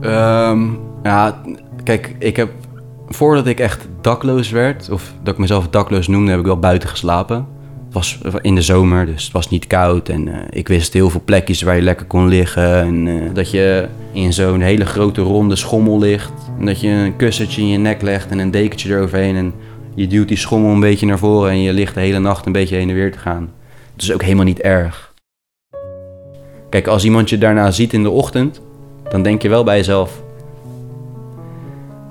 Ehm, ja, kijk, ik heb voordat ik echt dakloos werd, of dat ik mezelf dakloos noemde, heb ik wel buiten geslapen. Het was in de zomer, dus het was niet koud. En eh, ik wist heel veel plekjes waar je lekker kon liggen. En eh, dat je in zo'n hele grote ronde schommel ligt. En dat je een kussentje in je nek legt en een dekentje eroverheen. En je duwt die schommel een beetje naar voren en je ligt de hele nacht een beetje heen en weer te gaan. Dat is ook helemaal niet erg. Kijk, als iemand je daarna ziet in de ochtend, dan denk je wel bij jezelf: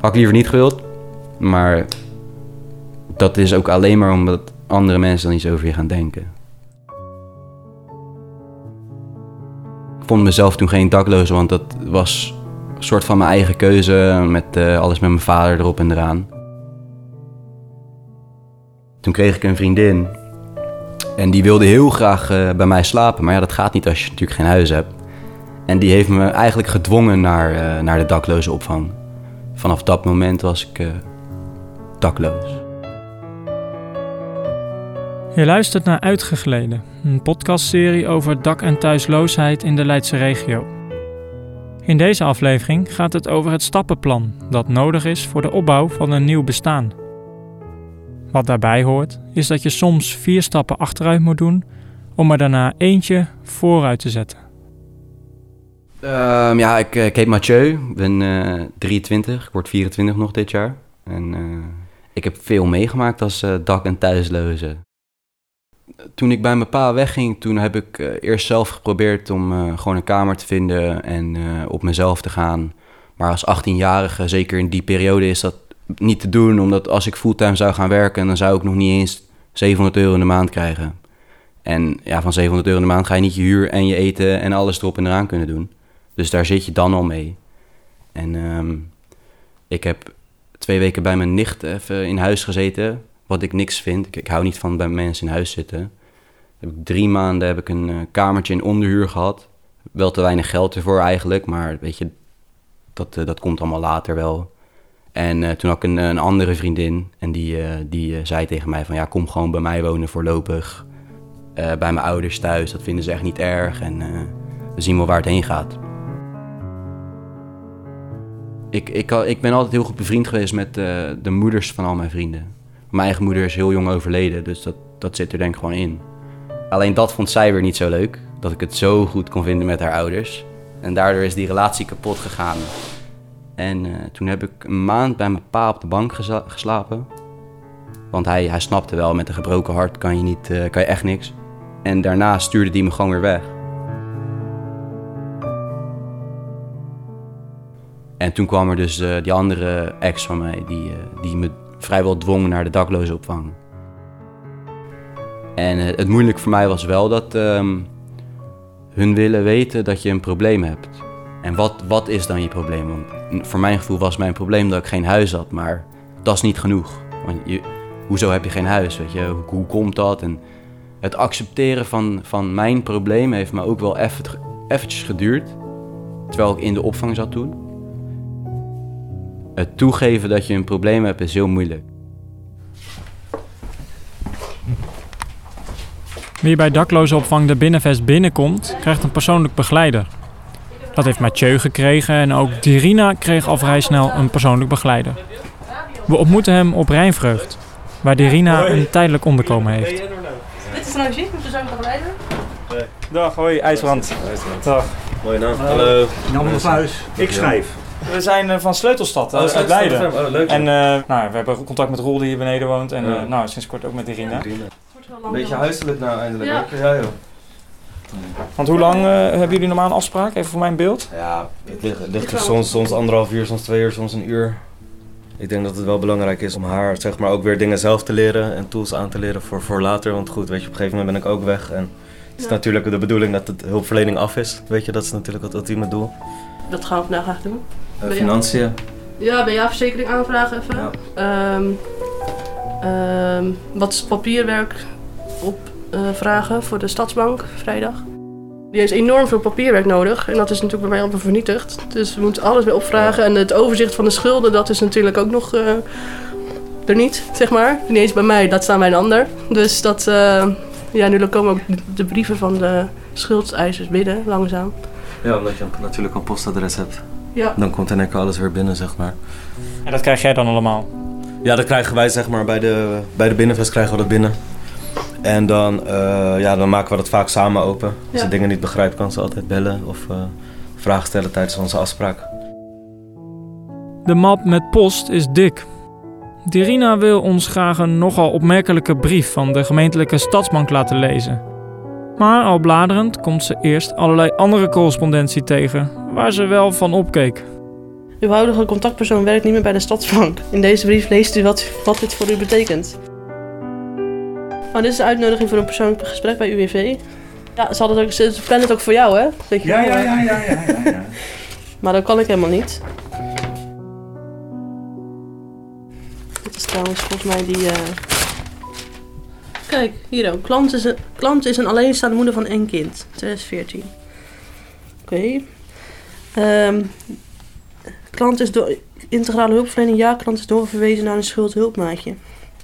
had ik liever niet gewild, maar dat is ook alleen maar omdat andere mensen dan iets over je gaan denken. Ik vond mezelf toen geen dakloze, want dat was een soort van mijn eigen keuze met uh, alles met mijn vader erop en eraan. Toen kreeg ik een vriendin en die wilde heel graag uh, bij mij slapen, maar ja, dat gaat niet als je natuurlijk geen huis hebt. En die heeft me eigenlijk gedwongen naar, uh, naar de dakloze opvang. Vanaf dat moment was ik dakloos. Je luistert naar Uitgegleden, een podcastserie over dak- en thuisloosheid in de Leidse regio. In deze aflevering gaat het over het stappenplan dat nodig is voor de opbouw van een nieuw bestaan. Wat daarbij hoort, is dat je soms vier stappen achteruit moet doen om er daarna eentje vooruit te zetten. Um, ja, ik, ik, heet Mathieu, ben uh, 23, ik word 24 nog dit jaar. En uh, ik heb veel meegemaakt als uh, dak- en thuisloze. Toen ik bij mijn pa wegging, toen heb ik eerst zelf geprobeerd om gewoon een kamer te vinden en op mezelf te gaan. Maar als 18-jarige, zeker in die periode, is dat niet te doen. Omdat als ik fulltime zou gaan werken, dan zou ik nog niet eens 700 euro in de maand krijgen. En ja, van 700 euro in de maand ga je niet je huur en je eten en alles erop en eraan kunnen doen. Dus daar zit je dan al mee. En um, ik heb twee weken bij mijn nicht even in huis gezeten. Wat ik niks vind. Ik, hou niet van bij mensen in huis zitten. Heb ik drie maanden heb ik een uh, kamertje in onderhuur gehad. Wel te weinig geld ervoor eigenlijk, maar weet je, dat, uh, dat komt allemaal later wel. En uh, toen had ik een, een, andere vriendin en die, die zei tegen mij van ja, kom gewoon bij mij wonen voorlopig. bij mijn ouders thuis, dat vinden ze echt niet erg en we zien wel waar het heen gaat ik, ik, ik ben altijd heel goed bevriend geweest met uh, de moeders van al mijn vrienden. Mijn eigen moeder is heel jong overleden, dus dat, dat zit er denk ik gewoon in. Alleen dat vond zij weer niet zo leuk, dat ik het zo goed kon vinden met haar ouders. En daardoor is die relatie kapot gegaan. En uh, toen heb ik een maand bij mijn pa op de bank gesla geslapen. Want hij, hij snapte wel, met een gebroken hart kan je, niet, kan je echt niks. En daarna stuurde hij me gewoon weer weg. En toen kwam er dus uh, die andere ex van mij, die, uh, die me vrijwel dwong naar de dakloze opvang. En uh, het moeilijk voor mij was wel dat um, hun willen weten dat je een probleem hebt. En wat, wat is dan je probleem? Want voor mijn gevoel was mijn probleem dat ik geen huis had, maar dat is niet genoeg. Want hoezo heb je geen huis? Weet je? Hoe, hoe komt dat? En het accepteren van, van mijn probleem heeft me ook wel even, eventjes geduurd. Terwijl ik in de opvang zat toen het toegeven dat je een probleem hebt is heel moeilijk. Wie bij daklozenopvang de Binnenvest binnenkomt, krijgt een persoonlijk begeleider. Dat heeft Mathieu gekregen en ook Dirina kreeg al vrij snel een persoonlijk begeleider. We ontmoeten hem op Rijnvreugd, waar Dirina een tijdelijk onderkomen heeft. Dit is een logiek, mijn persoonlijke begeleider. Dag, hoi, IJsland. Dag. Mooie naam. Hallo. Jan van Vuis. Ik schrijf. We zijn uh, van Sleutelstad, Oh, uit uit Leiden. Oh, leuk. En uh, nou, we hebben contact met Roel die hier beneden woont. En Ja. nou, sinds kort ook met Irina. Een beetje huiselijk nou eindelijk. Ja. Ja, ja joh. Want hoe lang uh, hebben jullie normaal een afspraak? Even voor mijn beeld. Ja, het ligt, het ligt er soms, soms anderhalf uur, soms twee uur, soms een uur. Ik denk dat het wel belangrijk is om haar zeg maar, ook weer dingen zelf te leren en tools aan te leren voor, voor later. Want goed, weet je, op een gegeven moment ben ik ook weg. En het is Ja. natuurlijk de bedoeling dat de hulpverlening af is. Weet je, dat is natuurlijk het ultieme doel. Dat gaan we vandaag graag doen. Uh, financiën. Ja, bij jou verzekering aanvragen even. Ja. Ehm, ehm, wat papierwerk opvragen voor de Stadsbank vrijdag. Die heeft enorm veel papierwerk nodig en dat is natuurlijk bij mij allemaal vernietigd. Dus we moeten alles weer opvragen en het overzicht van de schulden, dat is natuurlijk ook nog eh, er niet, zeg maar. Niet eens bij mij, dat staan bij een ander. Dus dat, eh, ja, nu komen ook de- brieven van de schuldseisers binnen, langzaam. Ja, omdat je natuurlijk een postadres hebt. Ja. Dan komt in één keer alles weer binnen, zeg maar. En dat krijg jij dan allemaal? Ja, dat krijgen wij zeg maar bij de, bij de binnenvest krijgen we dat binnen. En dan, eh, ja, dan maken we dat vaak samen open. Als Ja. ze dingen niet begrijpt, kan ze altijd bellen of eh, vragen stellen tijdens onze afspraak. De map met post is dik. Dirina wil ons graag een nogal opmerkelijke brief van de gemeentelijke stadsbank laten lezen. Maar al bladerend komt ze eerst allerlei andere correspondentie tegen, waar ze wel van opkeek. Uw huidige contactpersoon werkt niet meer bij de Stadsbank. In deze brief leest u wat, wat dit voor u betekent. Oh, dit is de uitnodiging voor een persoonlijk gesprek bij UWV. Ja, ze, hadden het ook, ze plannen het ook voor jou, hè? Je wel, eh. ja, ja, ja, ja. Maar dat kan ik helemaal niet. Dit is trouwens volgens mij die... eh, Kijk, hier ook. Klant is, een, klant is een alleenstaande moeder van één kind. 2014. Oké. Ehm, klant is door... Integrale hulpverlening, ja. Klant is doorverwezen naar een schuldhulpmaatje.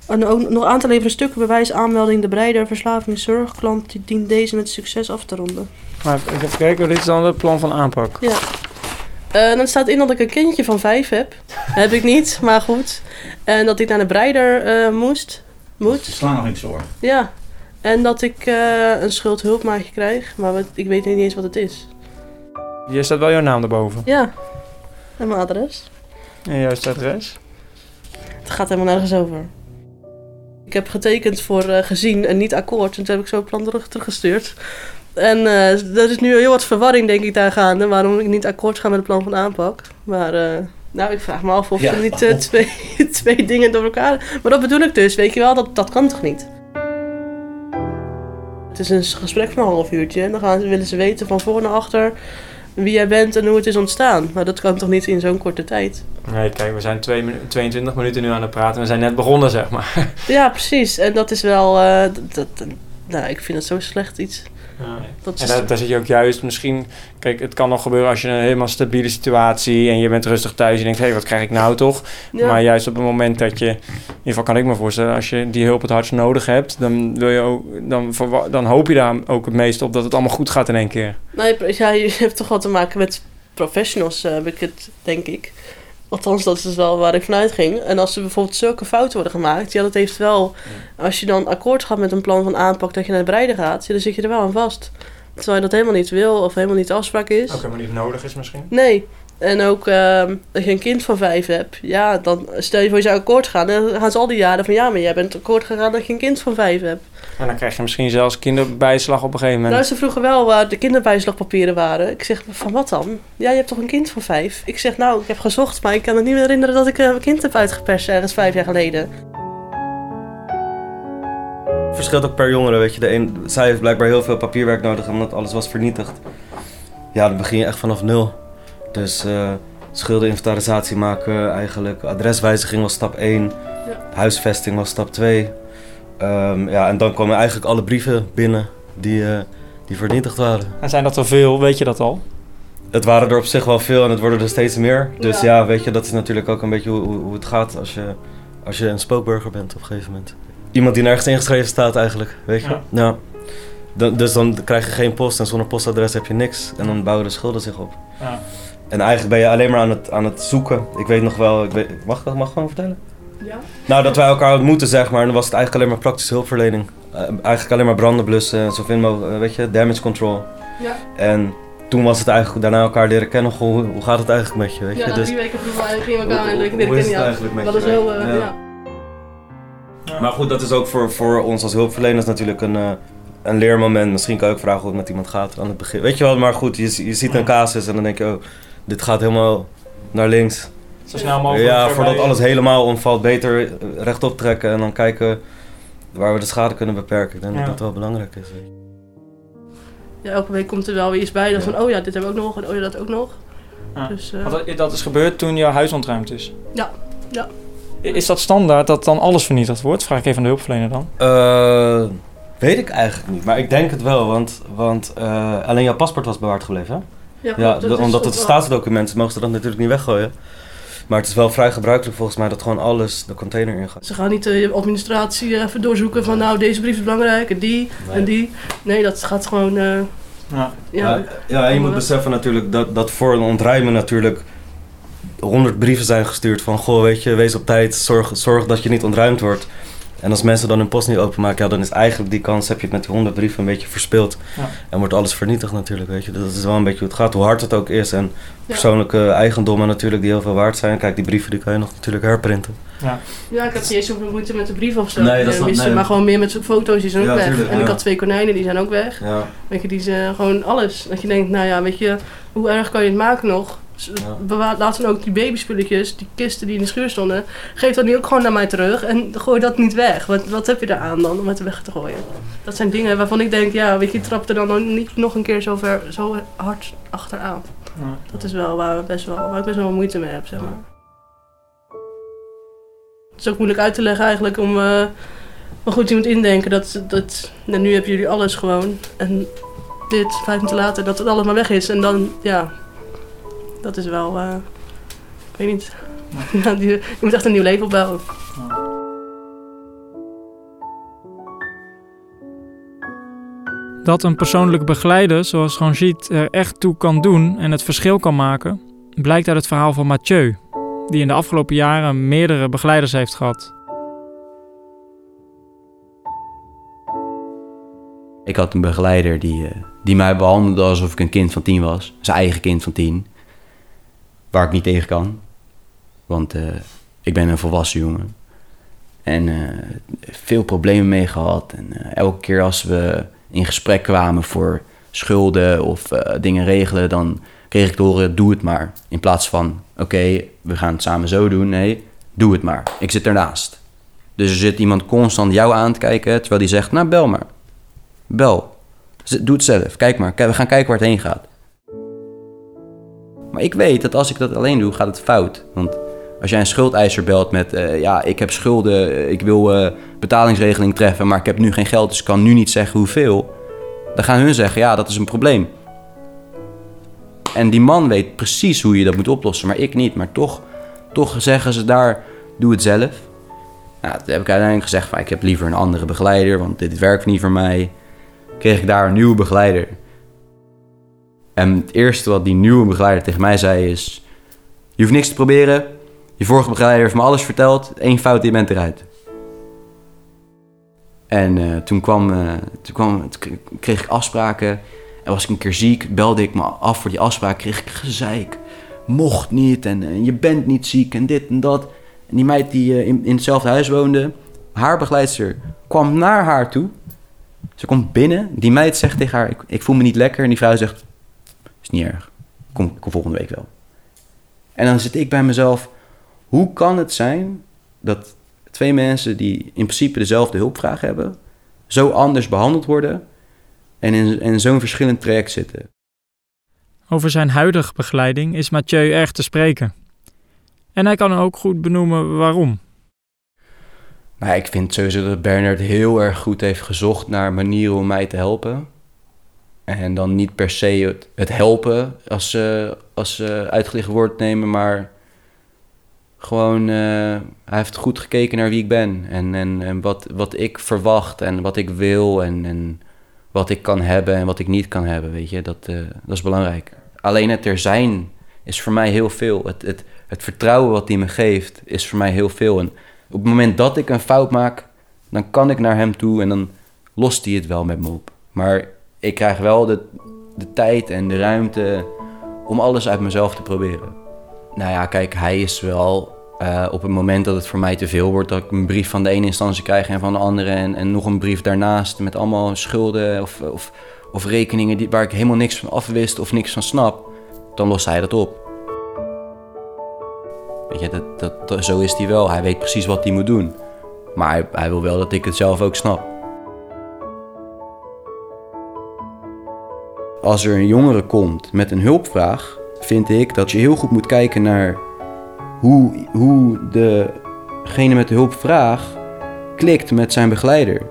En ook nog aan te leveren stukken bewijs, aanmelding, de breider, verslaving, zorg. Klant die dient deze met succes af te ronden. Maar even kijken, dit is dan het plan van aanpak. Ja. Eh, dan staat in dat ik een kindje van vijf heb. heb ik niet, maar goed. En dat ik naar de breider eh, moest. Moet. Verslavingszorg. Ja. En dat ik eh, een schuldhulpmaatje krijg. Maar wat, ik weet niet eens wat het is. Hier staat wel jouw naam erboven. Ja. En mijn adres. En juist adres. Het gaat helemaal nergens over. Ik heb getekend voor eh, gezien en niet akkoord. En toen heb ik zo het plan terug, teruggestuurd. En eh er is nu heel wat verwarring, denk ik, daar gaande. Waarom ik niet akkoord ga met het plan van aanpak. Maar eh, nou, ik vraag me af of Ja. ze niet eh, twee, twee dingen door elkaar... Maar dat bedoel ik dus, weet je wel. Dat, dat kan toch niet? Het is een gesprek van een half uurtje. En dan gaan ze, willen ze weten van voor naar achter wie jij bent en hoe het is ontstaan. Maar dat kan toch niet in zo'n korte tijd? Nee, kijk, we zijn twee minu- 22 minuten nu aan het praten. We zijn net begonnen, zeg maar. Ja, precies. En dat is wel. eh, dat, dat- nou, ik vind het zo slecht iets. Dat En daar, daar zit je ook juist misschien... Kijk, het kan nog gebeuren als je een helemaal stabiele situatie... en je bent rustig thuis en je denkt... hé, hey, wat krijg ik nou toch? ja. Maar juist op het moment dat je... In ieder geval kan ik me voorstellen... als je die hulp het hardst nodig hebt... dan, wil je ook, dan, dan hoop je daar ook het meest op... dat het allemaal goed gaat in één keer. Nee, ja, je hebt toch wel te maken met professionals, eh, heb ik het, denk ik. Althans, dat is dus wel waar ik vanuit ging. En als er bijvoorbeeld zulke fouten worden gemaakt, ja, dat heeft wel. Als je dan akkoord gaat met een plan van aanpak dat je naar de breide gaat, ja, dan zit je er wel aan vast. Terwijl je dat helemaal niet wil of helemaal niet de afspraak is. helemaal niet nodig is misschien. Nee. En ook ehm, als je een kind van vijf hebt, ja, dan stel je voor je zou akkoord gaan. Dan gaan ze al die jaren van ja, maar jij bent akkoord gegaan dat je een kind van vijf hebt. En dan krijg je misschien zelfs kinderbijslag op een gegeven moment. Nou, ze vroegen wel waar de kinderbijslagpapieren waren. Ik zeg, van wat dan? Ja, je hebt toch een kind van vijf? Ik zeg, nou, ik heb gezocht, maar ik kan me niet meer herinneren dat ik eh, een kind heb uitgeperst ergens vijf jaar geleden. Het verschilt ook per jongere, weet je. De een, zij heeft blijkbaar heel veel papierwerk nodig omdat alles was vernietigd. Ja, dan begin je echt vanaf nul. Dus eh schuldeninventarisatie maken eigenlijk. Adreswijziging was stap 1. Huisvesting was stap 2. Ehm, ja, en dan komen eigenlijk alle brieven binnen die, eh, die vernietigd waren. En zijn dat er veel, weet je dat al? Het waren er op zich wel veel en het worden er steeds meer. Dus Ja. ja, weet je, dat is natuurlijk ook een beetje hoe, hoe, hoe het gaat als je, als je een spookburger bent op een gegeven moment. Iemand die nergens ingeschreven staat eigenlijk, weet je. Ja. Ja. Dan, dus dan krijg je geen post en zonder postadres heb je niks. En dan bouwen de schulden zich op. Ja. En eigenlijk ben je alleen maar aan het, aan het zoeken. Ik weet nog wel, ik weet, mag ik dat mag ik gewoon vertellen? Ja. Nou, dat wij elkaar ontmoeten, zeg maar. En dan was het eigenlijk alleen maar praktische hulpverlening. Eh, eigenlijk alleen maar branden blussen en zoveel mogelijk, eh, weet je, damage control. Ja. En toen was het eigenlijk daarna elkaar leren kennen. Goh, hoe, hoe gaat het eigenlijk met je, weet je? Ja, Dus- drie weken gingen we elkaar Hoe- hoe leren is het kennen. Ja. eigenlijk met Dat je, is heel, eh, Ja. ja. Maar goed, dat is ook voor, voor ons als hulpverleners natuurlijk een, eh, een leermoment. Misschien kan je ook vragen hoe het met iemand gaat aan het begin. Weet je wel, maar goed, je, je ziet een casus en dan denk je, oh, dit gaat helemaal naar links. Zo snel mogelijk. Ja, voordat alles helemaal omvalt, beter rechtop trekken en dan kijken waar we de schade kunnen beperken. Ik denk Ja. dat dat wel belangrijk is. Ja, elke week komt er wel weer iets bij. Dat Ja. van, oh ja, dit hebben we ook nog en oh ja, dat ook nog. Ja. Dus, eh, dat, dat is gebeurd toen jouw huis ontruimd is? Ja, ja. Is dat standaard dat dan alles vernietigd wordt? Vraag ik even aan de hulpverlener dan. Eh, weet ik eigenlijk niet, maar ik denk het wel, want, want eh, alleen jouw paspoort was bewaard gebleven. Hè? Ja, dat omdat het wel- staatsdocument is, mogen ze dat natuurlijk niet weggooien. Maar het is wel vrij gebruikelijk volgens mij dat gewoon alles de container ingaat. Ze gaan niet de administratie eh, even doorzoeken van nou deze brief is belangrijk en die en die. Nee, dat gaat gewoon. eh, Ja. ja, Ja, ja, en je moet beseffen natuurlijk dat, dat voor een ontruimen natuurlijk honderd brieven zijn gestuurd van... Goh, weet je, wees op tijd, zorg, zorg dat je niet ontruimd wordt. En als mensen dan hun post niet openmaken, ja, dan is eigenlijk die kans, heb je het met die honderd brieven een beetje verspeeld. Ja. En wordt alles vernietigd natuurlijk, weet je. Dat is wel een beetje hoe het gaat, hoe hard het ook is. En persoonlijke eigendommen natuurlijk, die heel veel waard zijn. Kijk, die brieven die kan je nog natuurlijk herprinten. Ja, ik had niet eens zoveel moeite met de brief of zo. Nee, dat Eh, wisten, nee. Maar gewoon meer met z'n foto's, die zijn ook Ja, weg. tuurlijk, en ik ja. had twee konijnen, die zijn ook weg. Ja, Weet je, die zijn gewoon alles. Dat je denkt, nou ja, weet je, hoe erg kan je het maken nog? S- Ja. Bewaar, laat dan ook die babyspulletjes, die kisten die in de schuur stonden. Geef dat nu ook gewoon naar mij terug en gooi dat niet weg. Wat, wat heb je daar aan dan om het weg te gooien? Dat zijn dingen waarvan ik denk, ja, weet je, trapt er dan nog niet nog een keer zo, ver, zo hard achteraan. Dat is wel waar, we best wel, waar ik best wel moeite mee heb, zeg maar. Het is ook moeilijk uit te leggen eigenlijk om... eh, maar goed, je moet indenken dat, dat nou, nu hebben jullie alles gewoon. En dit, vijf minuten later, dat het alles maar weg is. En dan, ja, dat is wel, eh, ik weet niet. Ja, je moet echt een nieuw leven opbouwen. Dat een persoonlijke begeleider, zoals Ranjit, er echt toe kan doen en het verschil kan maken, blijkt uit het verhaal van Mathieu, die in de afgelopen jaren meerdere begeleiders heeft gehad. Ik had een begeleider die, eh, die mij behandelde alsof ik een kind van tien was. Zijn eigen kind van tien. Waar ik niet tegen kan. Want eh, ik ben een volwassen jongen. En eh, veel problemen mee gehad. En eh, elke keer als we in gesprek kwamen voor schulden of dingen regelen... dan kreeg ik te horen, doe het maar. In plaats van, oké, we gaan het samen zo doen. Nee, doe het maar. Ik zit ernaast. Dus er zit iemand constant jou aan te kijken... terwijl die zegt, nou bel maar. Bel. Doe het zelf. Kijk maar. We gaan kijken waar het heen gaat. Maar ik weet dat als ik dat alleen doe, gaat het fout. Want als jij een schuldeiser belt met... eh, ja, ik heb schulden, eh, ik wil eh, betalingsregeling treffen... maar ik heb nu geen geld, dus ik kan nu niet zeggen hoeveel... dan gaan hun zeggen, ja, dat is een probleem. En die man weet precies hoe je dat moet oplossen, maar ik niet. Maar toch, toch zeggen ze daar, doe het zelf. Nou, toen heb ik uiteindelijk gezegd, van, ik heb liever een andere begeleider... want dit werkt niet voor mij kreeg ik daar een nieuwe begeleider. En het eerste wat die nieuwe begeleider tegen mij zei is... Je hoeft niks te proberen. Je vorige begeleider heeft me alles verteld. Eén fout, je bent eruit. En eh, toen, kwam, eh, toen, kwam, toen kreeg ik afspraken. En was ik een keer ziek, belde ik me af voor die afspraak. Kreeg ik gezeik. Mocht niet en eh, je bent niet ziek en dit en dat. En die meid die in, in hetzelfde huis woonde... Haar begeleidster kwam naar haar toe... Ze komt binnen, die meid zegt tegen haar, ik, ik voel me niet lekker. En die vrouw zegt, is niet erg, kom, kom volgende week wel. En dan zit ik bij mezelf, hoe kan het zijn dat twee mensen die in principe dezelfde hulpvraag hebben, zo anders behandeld worden en in, in zo'n verschillend traject zitten? Over zijn huidige begeleiding is Mathieu erg te spreken. En hij kan ook goed benoemen waarom. Nou, ik vind sowieso dat Bernard heel erg goed heeft gezocht naar manieren om mij te helpen. En dan niet per se het, helpen als, eh als eh uitgelicht woord nemen, maar gewoon, eh, hij heeft goed gekeken naar wie ik ben. En, en, en wat, wat ik verwacht en wat ik wil en, en wat ik kan hebben en wat ik niet kan hebben, weet je. Dat, eh, dat is belangrijk. Alleen het er zijn is voor mij heel veel. Het, het, het vertrouwen wat hij me geeft is voor mij heel veel. En op het moment dat ik een fout maak, dan kan ik naar hem toe en dan lost hij het wel met me op. Maar ik krijg wel de, de tijd en de ruimte om alles uit mezelf te proberen. Nou ja, kijk, hij is wel eh, op het moment dat het voor mij te veel wordt, dat ik een brief van de ene instantie krijg en van de andere en, en nog een brief daarnaast met allemaal schulden of, of, of rekeningen die, waar ik helemaal niks van afwist of niks van snap, dan lost hij dat op. Weet je, dat, dat, zo is hij wel. Hij weet precies wat hij moet doen. Maar hij, hij wil wel dat ik het zelf ook snap. Als er een jongere komt met een hulpvraag, vind ik dat je heel goed moet kijken naar hoe, hoe degene met de hulpvraag klikt met zijn begeleider.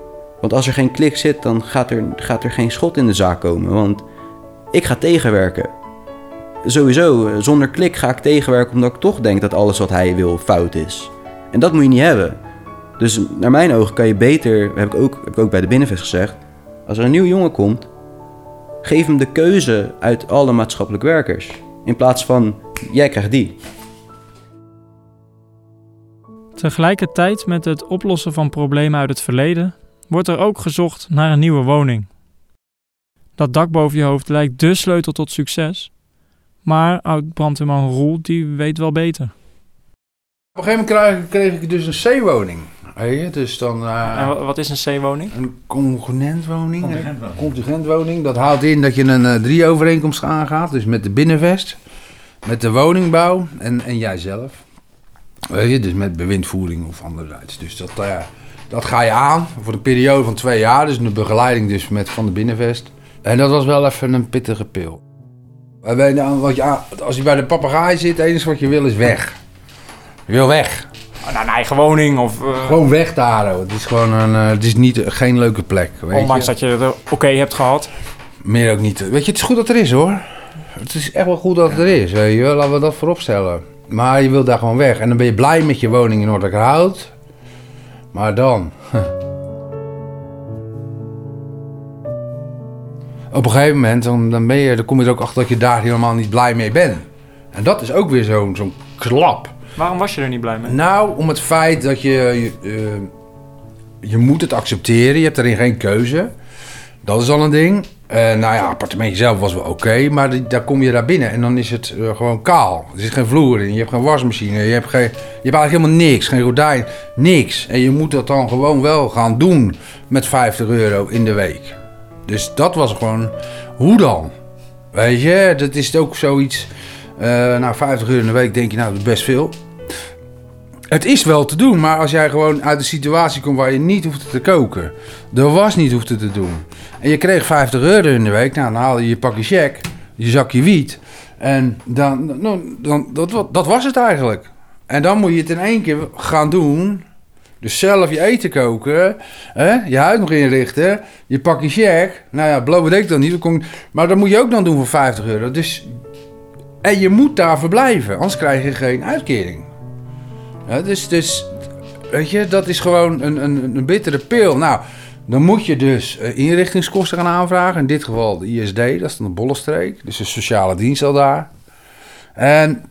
Want als er geen klik zit, dan gaat er, gaat er geen schot in de zaak komen. Want ik ga tegenwerken. Sowieso, zonder klik ga ik tegenwerken omdat ik toch denk dat alles wat hij wil fout is. En dat moet je niet hebben. Dus naar mijn ogen kan je beter, heb ik ook, heb ik ook bij de Binnenvest gezegd, als er een nieuw jongen komt, geef hem de keuze uit alle maatschappelijk werkers. In plaats van, jij krijgt die. Tegelijkertijd met het oplossen van problemen uit het verleden wordt er ook gezocht naar een nieuwe woning. Dat dak boven je hoofd lijkt de sleutel tot succes, maar oud-brandweerman Roel die weet wel beter. Op een gegeven moment kreeg, kreeg ik dus een C-woning. Je, dus dan... eh, En wat is een C-woning? Een contingentwoning. Contingentwoning. Contingentwoning. Dat houdt in dat je een eh, drie overeenkomst aangaat. Dus met de binnenvest, met de woningbouw en, en jijzelf. Weet je, dus met bewindvoering of anderzijds. Dus dat, eh, dat ga je aan voor een periode van twee jaar. Dus een begeleiding dus met, van de binnenvest. En dat was wel even een pittige pil. Je, wat je als je bij de papegaai zit, het enige wat je wil is weg. Je wil weg. Naar een eigen woning of... eh, Gewoon weg daar. hoor. Het is gewoon een, eh, het is niet, geen leuke plek. Weet ondanks je. dat je het oké hebt gehad. Meer ook niet. Weet je, het is goed dat er is hoor. Het is echt wel goed dat het er is. Weet je. Laten we dat voorop stellen. Maar je wilt daar gewoon weg. En dan ben je blij met je woning in Noorderhout. Maar dan. Op een gegeven moment dan, dan, ben je, dan kom je er ook achter dat je daar helemaal niet blij mee bent. En dat is ook weer zo'n zo'n klap. Waarom was je er niet blij mee? Nou, om het feit dat je, je, eh, je moet het accepteren. Je hebt erin geen keuze. Dat is al een ding. Eh, nou ja, appartementje zelf was wel oké, maar die- daar kom je daar binnen en dan is het eh, gewoon kaal. Er zit geen vloer in, je hebt geen wasmachine, je hebt, geen, je hebt eigenlijk helemaal niks, geen gordijn, niks. En je moet dat dan gewoon wel gaan doen met 50 euro in de week. Dus dat was gewoon, hoe dan? Weet je, dat is ook zoiets, nou 50 euro in de week denk je, nou best veel. Het is wel te doen, maar als jij gewoon uit een situatie komt waar je niet hoeft te koken, de was niet hoeft te doen, en je kreeg 50 euro in de week, nou dan haal je je pakje check, je zakje wiet, en dan, dan, dan dat, wa- dat was het eigenlijk. En dan moet je het in één keer gaan doen. Dus zelf je eten koken, hè? je huid nog inrichten, je pakje check. Nou ja, beloof ik dan niet, maar dat moet je ook dan doen voor 50 euro. Dus, en je moet daar verblijven, anders krijg je geen uitkering. Ja, dus, dus, weet je, dat is gewoon een, een, een bittere pil. Nou, dan moet je dus eh, inrichtingskosten gaan aanvragen. In dit geval de ISD, dat is dan de Bollenstreek. Dus de sociale dienst al daar. En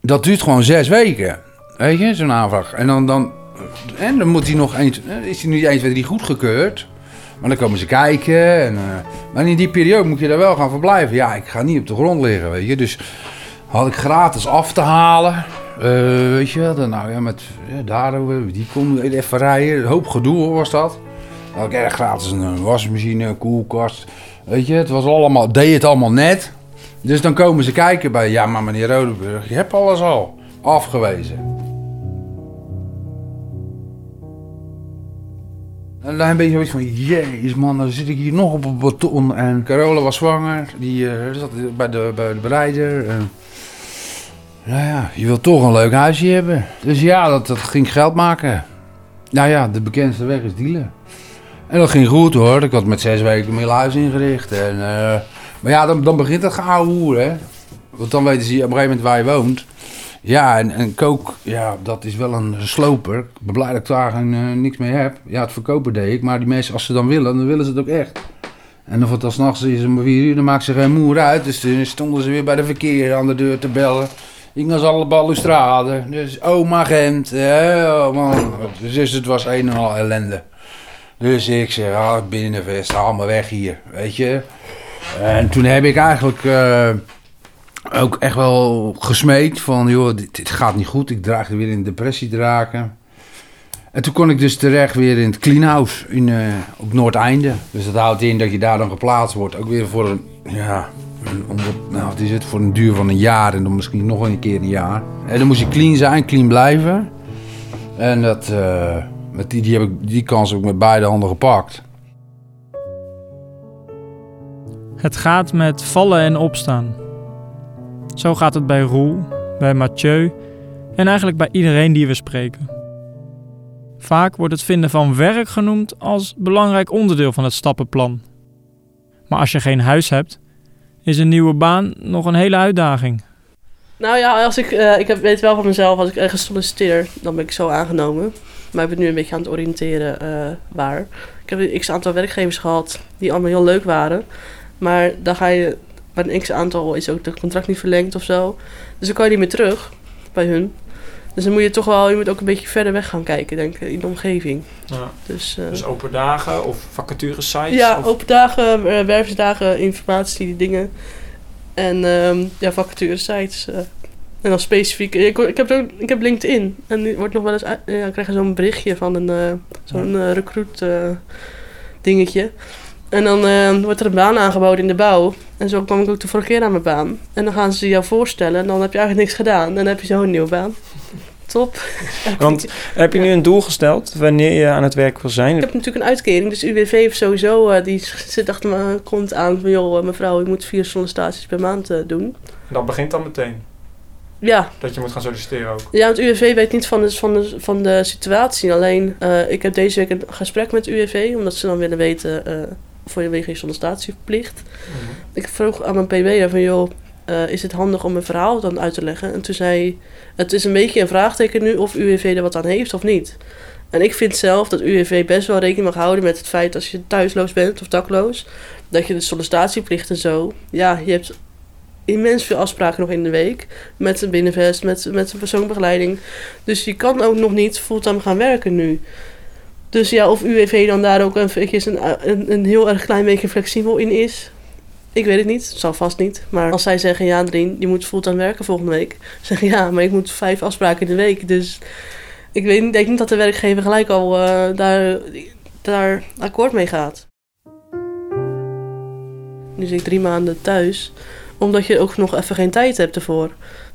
dat duurt gewoon zes weken. Weet je, zo'n aanvraag. En dan, dan, en dan moet hij nog eens, eh, is hij nu 1, 2, 3 goedgekeurd. Maar dan komen ze kijken. En, eh, maar in die periode moet je daar wel gaan verblijven. Ja, ik ga niet op de grond liggen, weet je. Dus had ik gratis af te halen. Eh, weet je, dan, nou ja, met ja, daar, die kon even rijden. Een hoop gedoe was dat. Had ik erg gratis een, wasmachine, een koelkast. Weet je, het was allemaal, deed het allemaal net. Dus dan komen ze kijken bij, ja maar meneer Rodeburg, je hebt alles al afgewezen. En dan ben je zoiets van, jezus man, dan zit ik hier nog op een beton. En Carola was zwanger, die eh, zat bij de, bij de bereider. En, nou ja, je wilt toch een leuk huisje hebben. Dus ja, dat, dat ging geld maken. Nou ja, de bekendste weg is dealen. En dat ging goed hoor. Ik had met zes weken een heel huis ingericht. En, eh, maar ja, dan, dan begint het geouwe hè. Want dan weten ze op een gegeven moment waar je woont. Ja, en, en kook, ja, dat is wel een sloper. Ik ben blij dat ik daar eh, niks mee heb. Ja, het verkopen deed ik. Maar die mensen, als ze dan willen, dan willen ze het ook echt. En of het dan s'nachts is om vier uur, dan maakt ze geen moer uit. Dus toen stonden ze weer bij de verkeer aan de deur te bellen. Ik was alle balustrade. Dus oma Gent. oh man. Dus het was een en al ellende. Dus ik zeg, ah, binnenvest, haal me weg hier, weet je. En toen heb ik eigenlijk eh, ook echt wel gesmeekt van, joh, dit, gaat niet goed. Ik draag er weer in depressie te raken. En toen kon ik dus terecht weer in het cleanhouse in, eh, op Noordeinde. Dus dat houdt in dat je daar dan geplaatst wordt. Ook weer voor een, ja, een, nou, voor een duur van een jaar en dan misschien nog een keer een jaar. En dan moest je clean zijn, clean blijven. En dat, eh, met die, die, heb ik, die kans ik met beide handen gepakt. Het gaat met vallen en opstaan. Zo gaat het bij Roel, bij Mathieu en eigenlijk bij iedereen die we spreken. Vaak wordt het vinden van werk genoemd als belangrijk onderdeel van het stappenplan. Maar als je geen huis hebt, is een nieuwe baan nog een hele uitdaging. Nou ja, als ik, eh, ik weet wel van mezelf, als ik ergens solliciteer, dan ben ik zo aangenomen. Maar ik ben nu een beetje aan het oriënteren eh, waar. Ik heb een x aantal werkgevers gehad die allemaal heel leuk waren. Maar dan ga je, bij een x aantal is ook de contract niet verlengd of zo. Dus dan kan je niet meer terug bij hun. Dus dan moet je toch wel, je moet ook een beetje verder weg gaan kijken, denk ik, in de omgeving. Ja. Dus, eh, Dus open dagen of vacature sites? ja, of... open dagen, eh, werfsdagen, informatie, dingen. En ehm ja, vacature sites. eh. en dan specifiek. Ik, ik, heb ook, ik heb LinkedIn. En die wordt nog wel eens. Ja, krijg zo'n berichtje van een zo'n recruit dingetje. En dan eh, wordt er een baan aangeboden in de bouw. En zo kwam ik ook de vorige keer aan mijn baan. En dan gaan ze jou voorstellen. En dan heb je eigenlijk niks gedaan. En dan heb je zo een nieuwe baan. Top. Want heb je nu een doel gesteld wanneer je aan het werk wil zijn? Ik heb natuurlijk een uitkering, dus UWV heeft sowieso, eh, die zit achter me, komt aan van, joh, eh, mevrouw, ik moet vier sollicitaties per maand eh, doen. Dat begint dan meteen. Ja, Dat je moet gaan solliciteren ook. ja, het UWV weet niet van de, van de, van de situatie. Alleen, eh, ik heb deze week een gesprek met UWV, omdat ze dan willen weten, voor je wegen je sollicitatieplicht. Ik vroeg aan mijn PB'er van, joh, eh, is het handig om een verhaal dan uit te leggen? En toen zei hij, het is een beetje een vraagteken nu of UWV er wat aan heeft of niet. En ik vind zelf dat UWV best wel rekening mag houden met het feit als je thuisloos bent of dakloos, dat je de sollicitatieplicht en zo, ja, je hebt immens veel afspraken nog in de week met een binnenvest, met, met een persoonbegeleiding. Dus je kan ook nog niet fulltime gaan werken nu. Dus ja, of UWV dan daar ook eventjes een, een, een heel erg klein beetje flexibel in is, ik weet het niet, zal vast niet. Maar als zij zeggen, ja Drien, je moet fulltime werken volgende week. Zeg ik, ja, maar ik moet vijf afspraken in de week. Dus ik weet, denk niet dat de werkgever gelijk al eh, daar, daar akkoord mee gaat. Nu zit ik drie maanden thuis, omdat je ook nog even geen tijd hebt ervoor.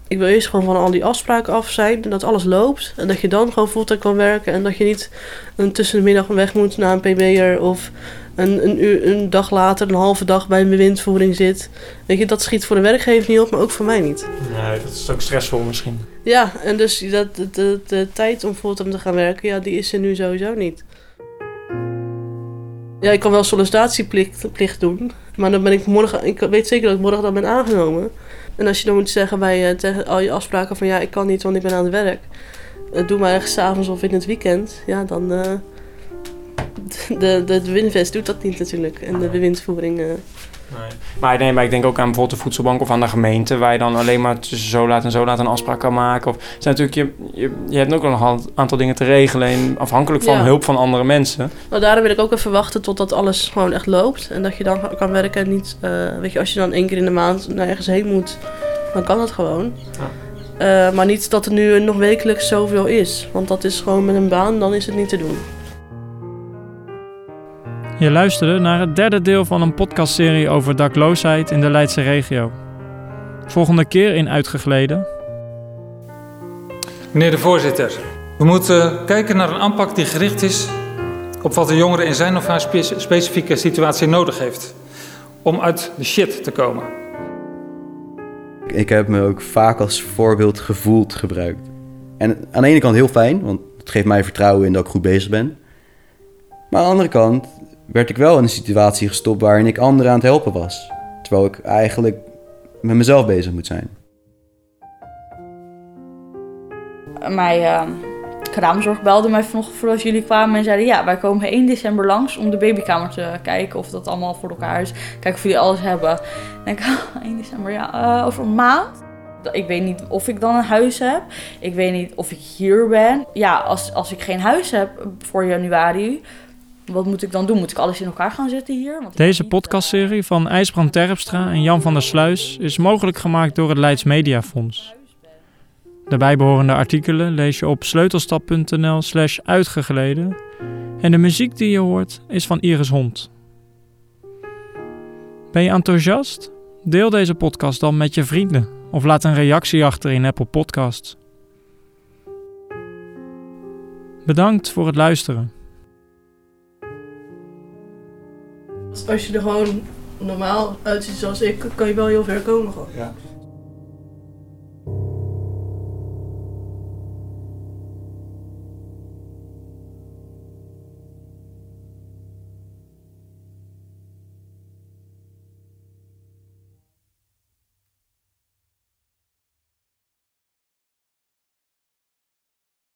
Ik wil eerst gewoon van al die afspraken af zijn dat alles loopt. En dat je dan gewoon fulltime kan werken en dat je niet een tussen de middag weg moet naar een PB'er of een, een, uur, een dag later, een halve dag bij een bewindvoering zit. Weet je, dat schiet voor de werkgever niet op, maar ook voor mij niet. Nee, dat is ook stressvol misschien. Ja, en dus dat, de, de, de tijd om fulltime te gaan werken, ja, die is er nu sowieso niet. Ja, ik kan wel sollicitatieplicht plicht doen, maar dan ben ik morgen, ik weet zeker dat ik morgen dan ben aangenomen. En als je dan moet zeggen bij eh, tegen al je afspraken van ja, ik kan niet, want ik ben aan het werk. Eh, doe maar ergens 's avonds of in het weekend. Ja, dan. eh de, de, de Winvest doet dat niet natuurlijk. En de bewindvoering. Nee. Maar, nee, maar ik denk ook aan bijvoorbeeld de voedselbank of aan de gemeente... waar je dan alleen maar tussen zo laat en zo laat een afspraak kan maken. Of, zijn natuurlijk, je, je, je hebt ook nog een aantal dingen te regelen... En afhankelijk van Ja. hulp van andere mensen. Nou, daarom wil ik ook even wachten totdat alles gewoon echt loopt. En dat je dan kan werken en niet... eh, weet je, als je dan één keer in de maand nergens heen moet, dan kan dat gewoon. Eh, maar niet dat er nu nog wekelijks zoveel is. Want dat is gewoon met een baan, dan is het niet te doen. Je luisterde naar het derde deel van een podcastserie over dakloosheid in de Leidse regio. Volgende keer in Uitgegleden. Meneer de voorzitter, we moeten kijken naar een aanpak die gericht is op wat de jongere in zijn of haar spe- specifieke situatie nodig heeft om uit de shit te komen. Ik heb me ook vaak als voorbeeld gevoeld gebruikt. En aan de ene kant heel fijn, want het geeft mij vertrouwen in dat ik goed bezig ben. Maar aan de andere kant werd ik wel in een situatie gestopt waarin ik anderen aan het helpen was. Terwijl ik eigenlijk met mezelf bezig moet zijn. Mijn ehm, kraamzorg belde mij vanochtend voordat jullie kwamen en zeiden... ja, wij komen 1 december langs om de babykamer te kijken of dat allemaal voor elkaar is. Kijken of jullie alles hebben. Dan denk ik, ah, 1 december, ja, eh, over een maand. Ik weet niet of ik dan een huis heb. Ik weet niet of ik hier ben. Ja, als, als ik geen huis heb voor januari... Wat moet ik dan doen? Moet ik alles in elkaar gaan zetten hier? Want Deze niet, podcastserie van IJsbrand Terpstra en Jan van der Sluis is mogelijk gemaakt door het Leids Media Fonds. De bijbehorende artikelen lees je op sleutelstap.nl slash uitgegleden en de muziek die je hoort is van Iris Hond. Ben je enthousiast? Deel deze podcast dan met je vrienden of laat een reactie achter in Apple Podcasts. Bedankt voor het luisteren. Als je er gewoon normaal uitziet zoals ik, kan je wel heel ver komen. Gewoon. Ja.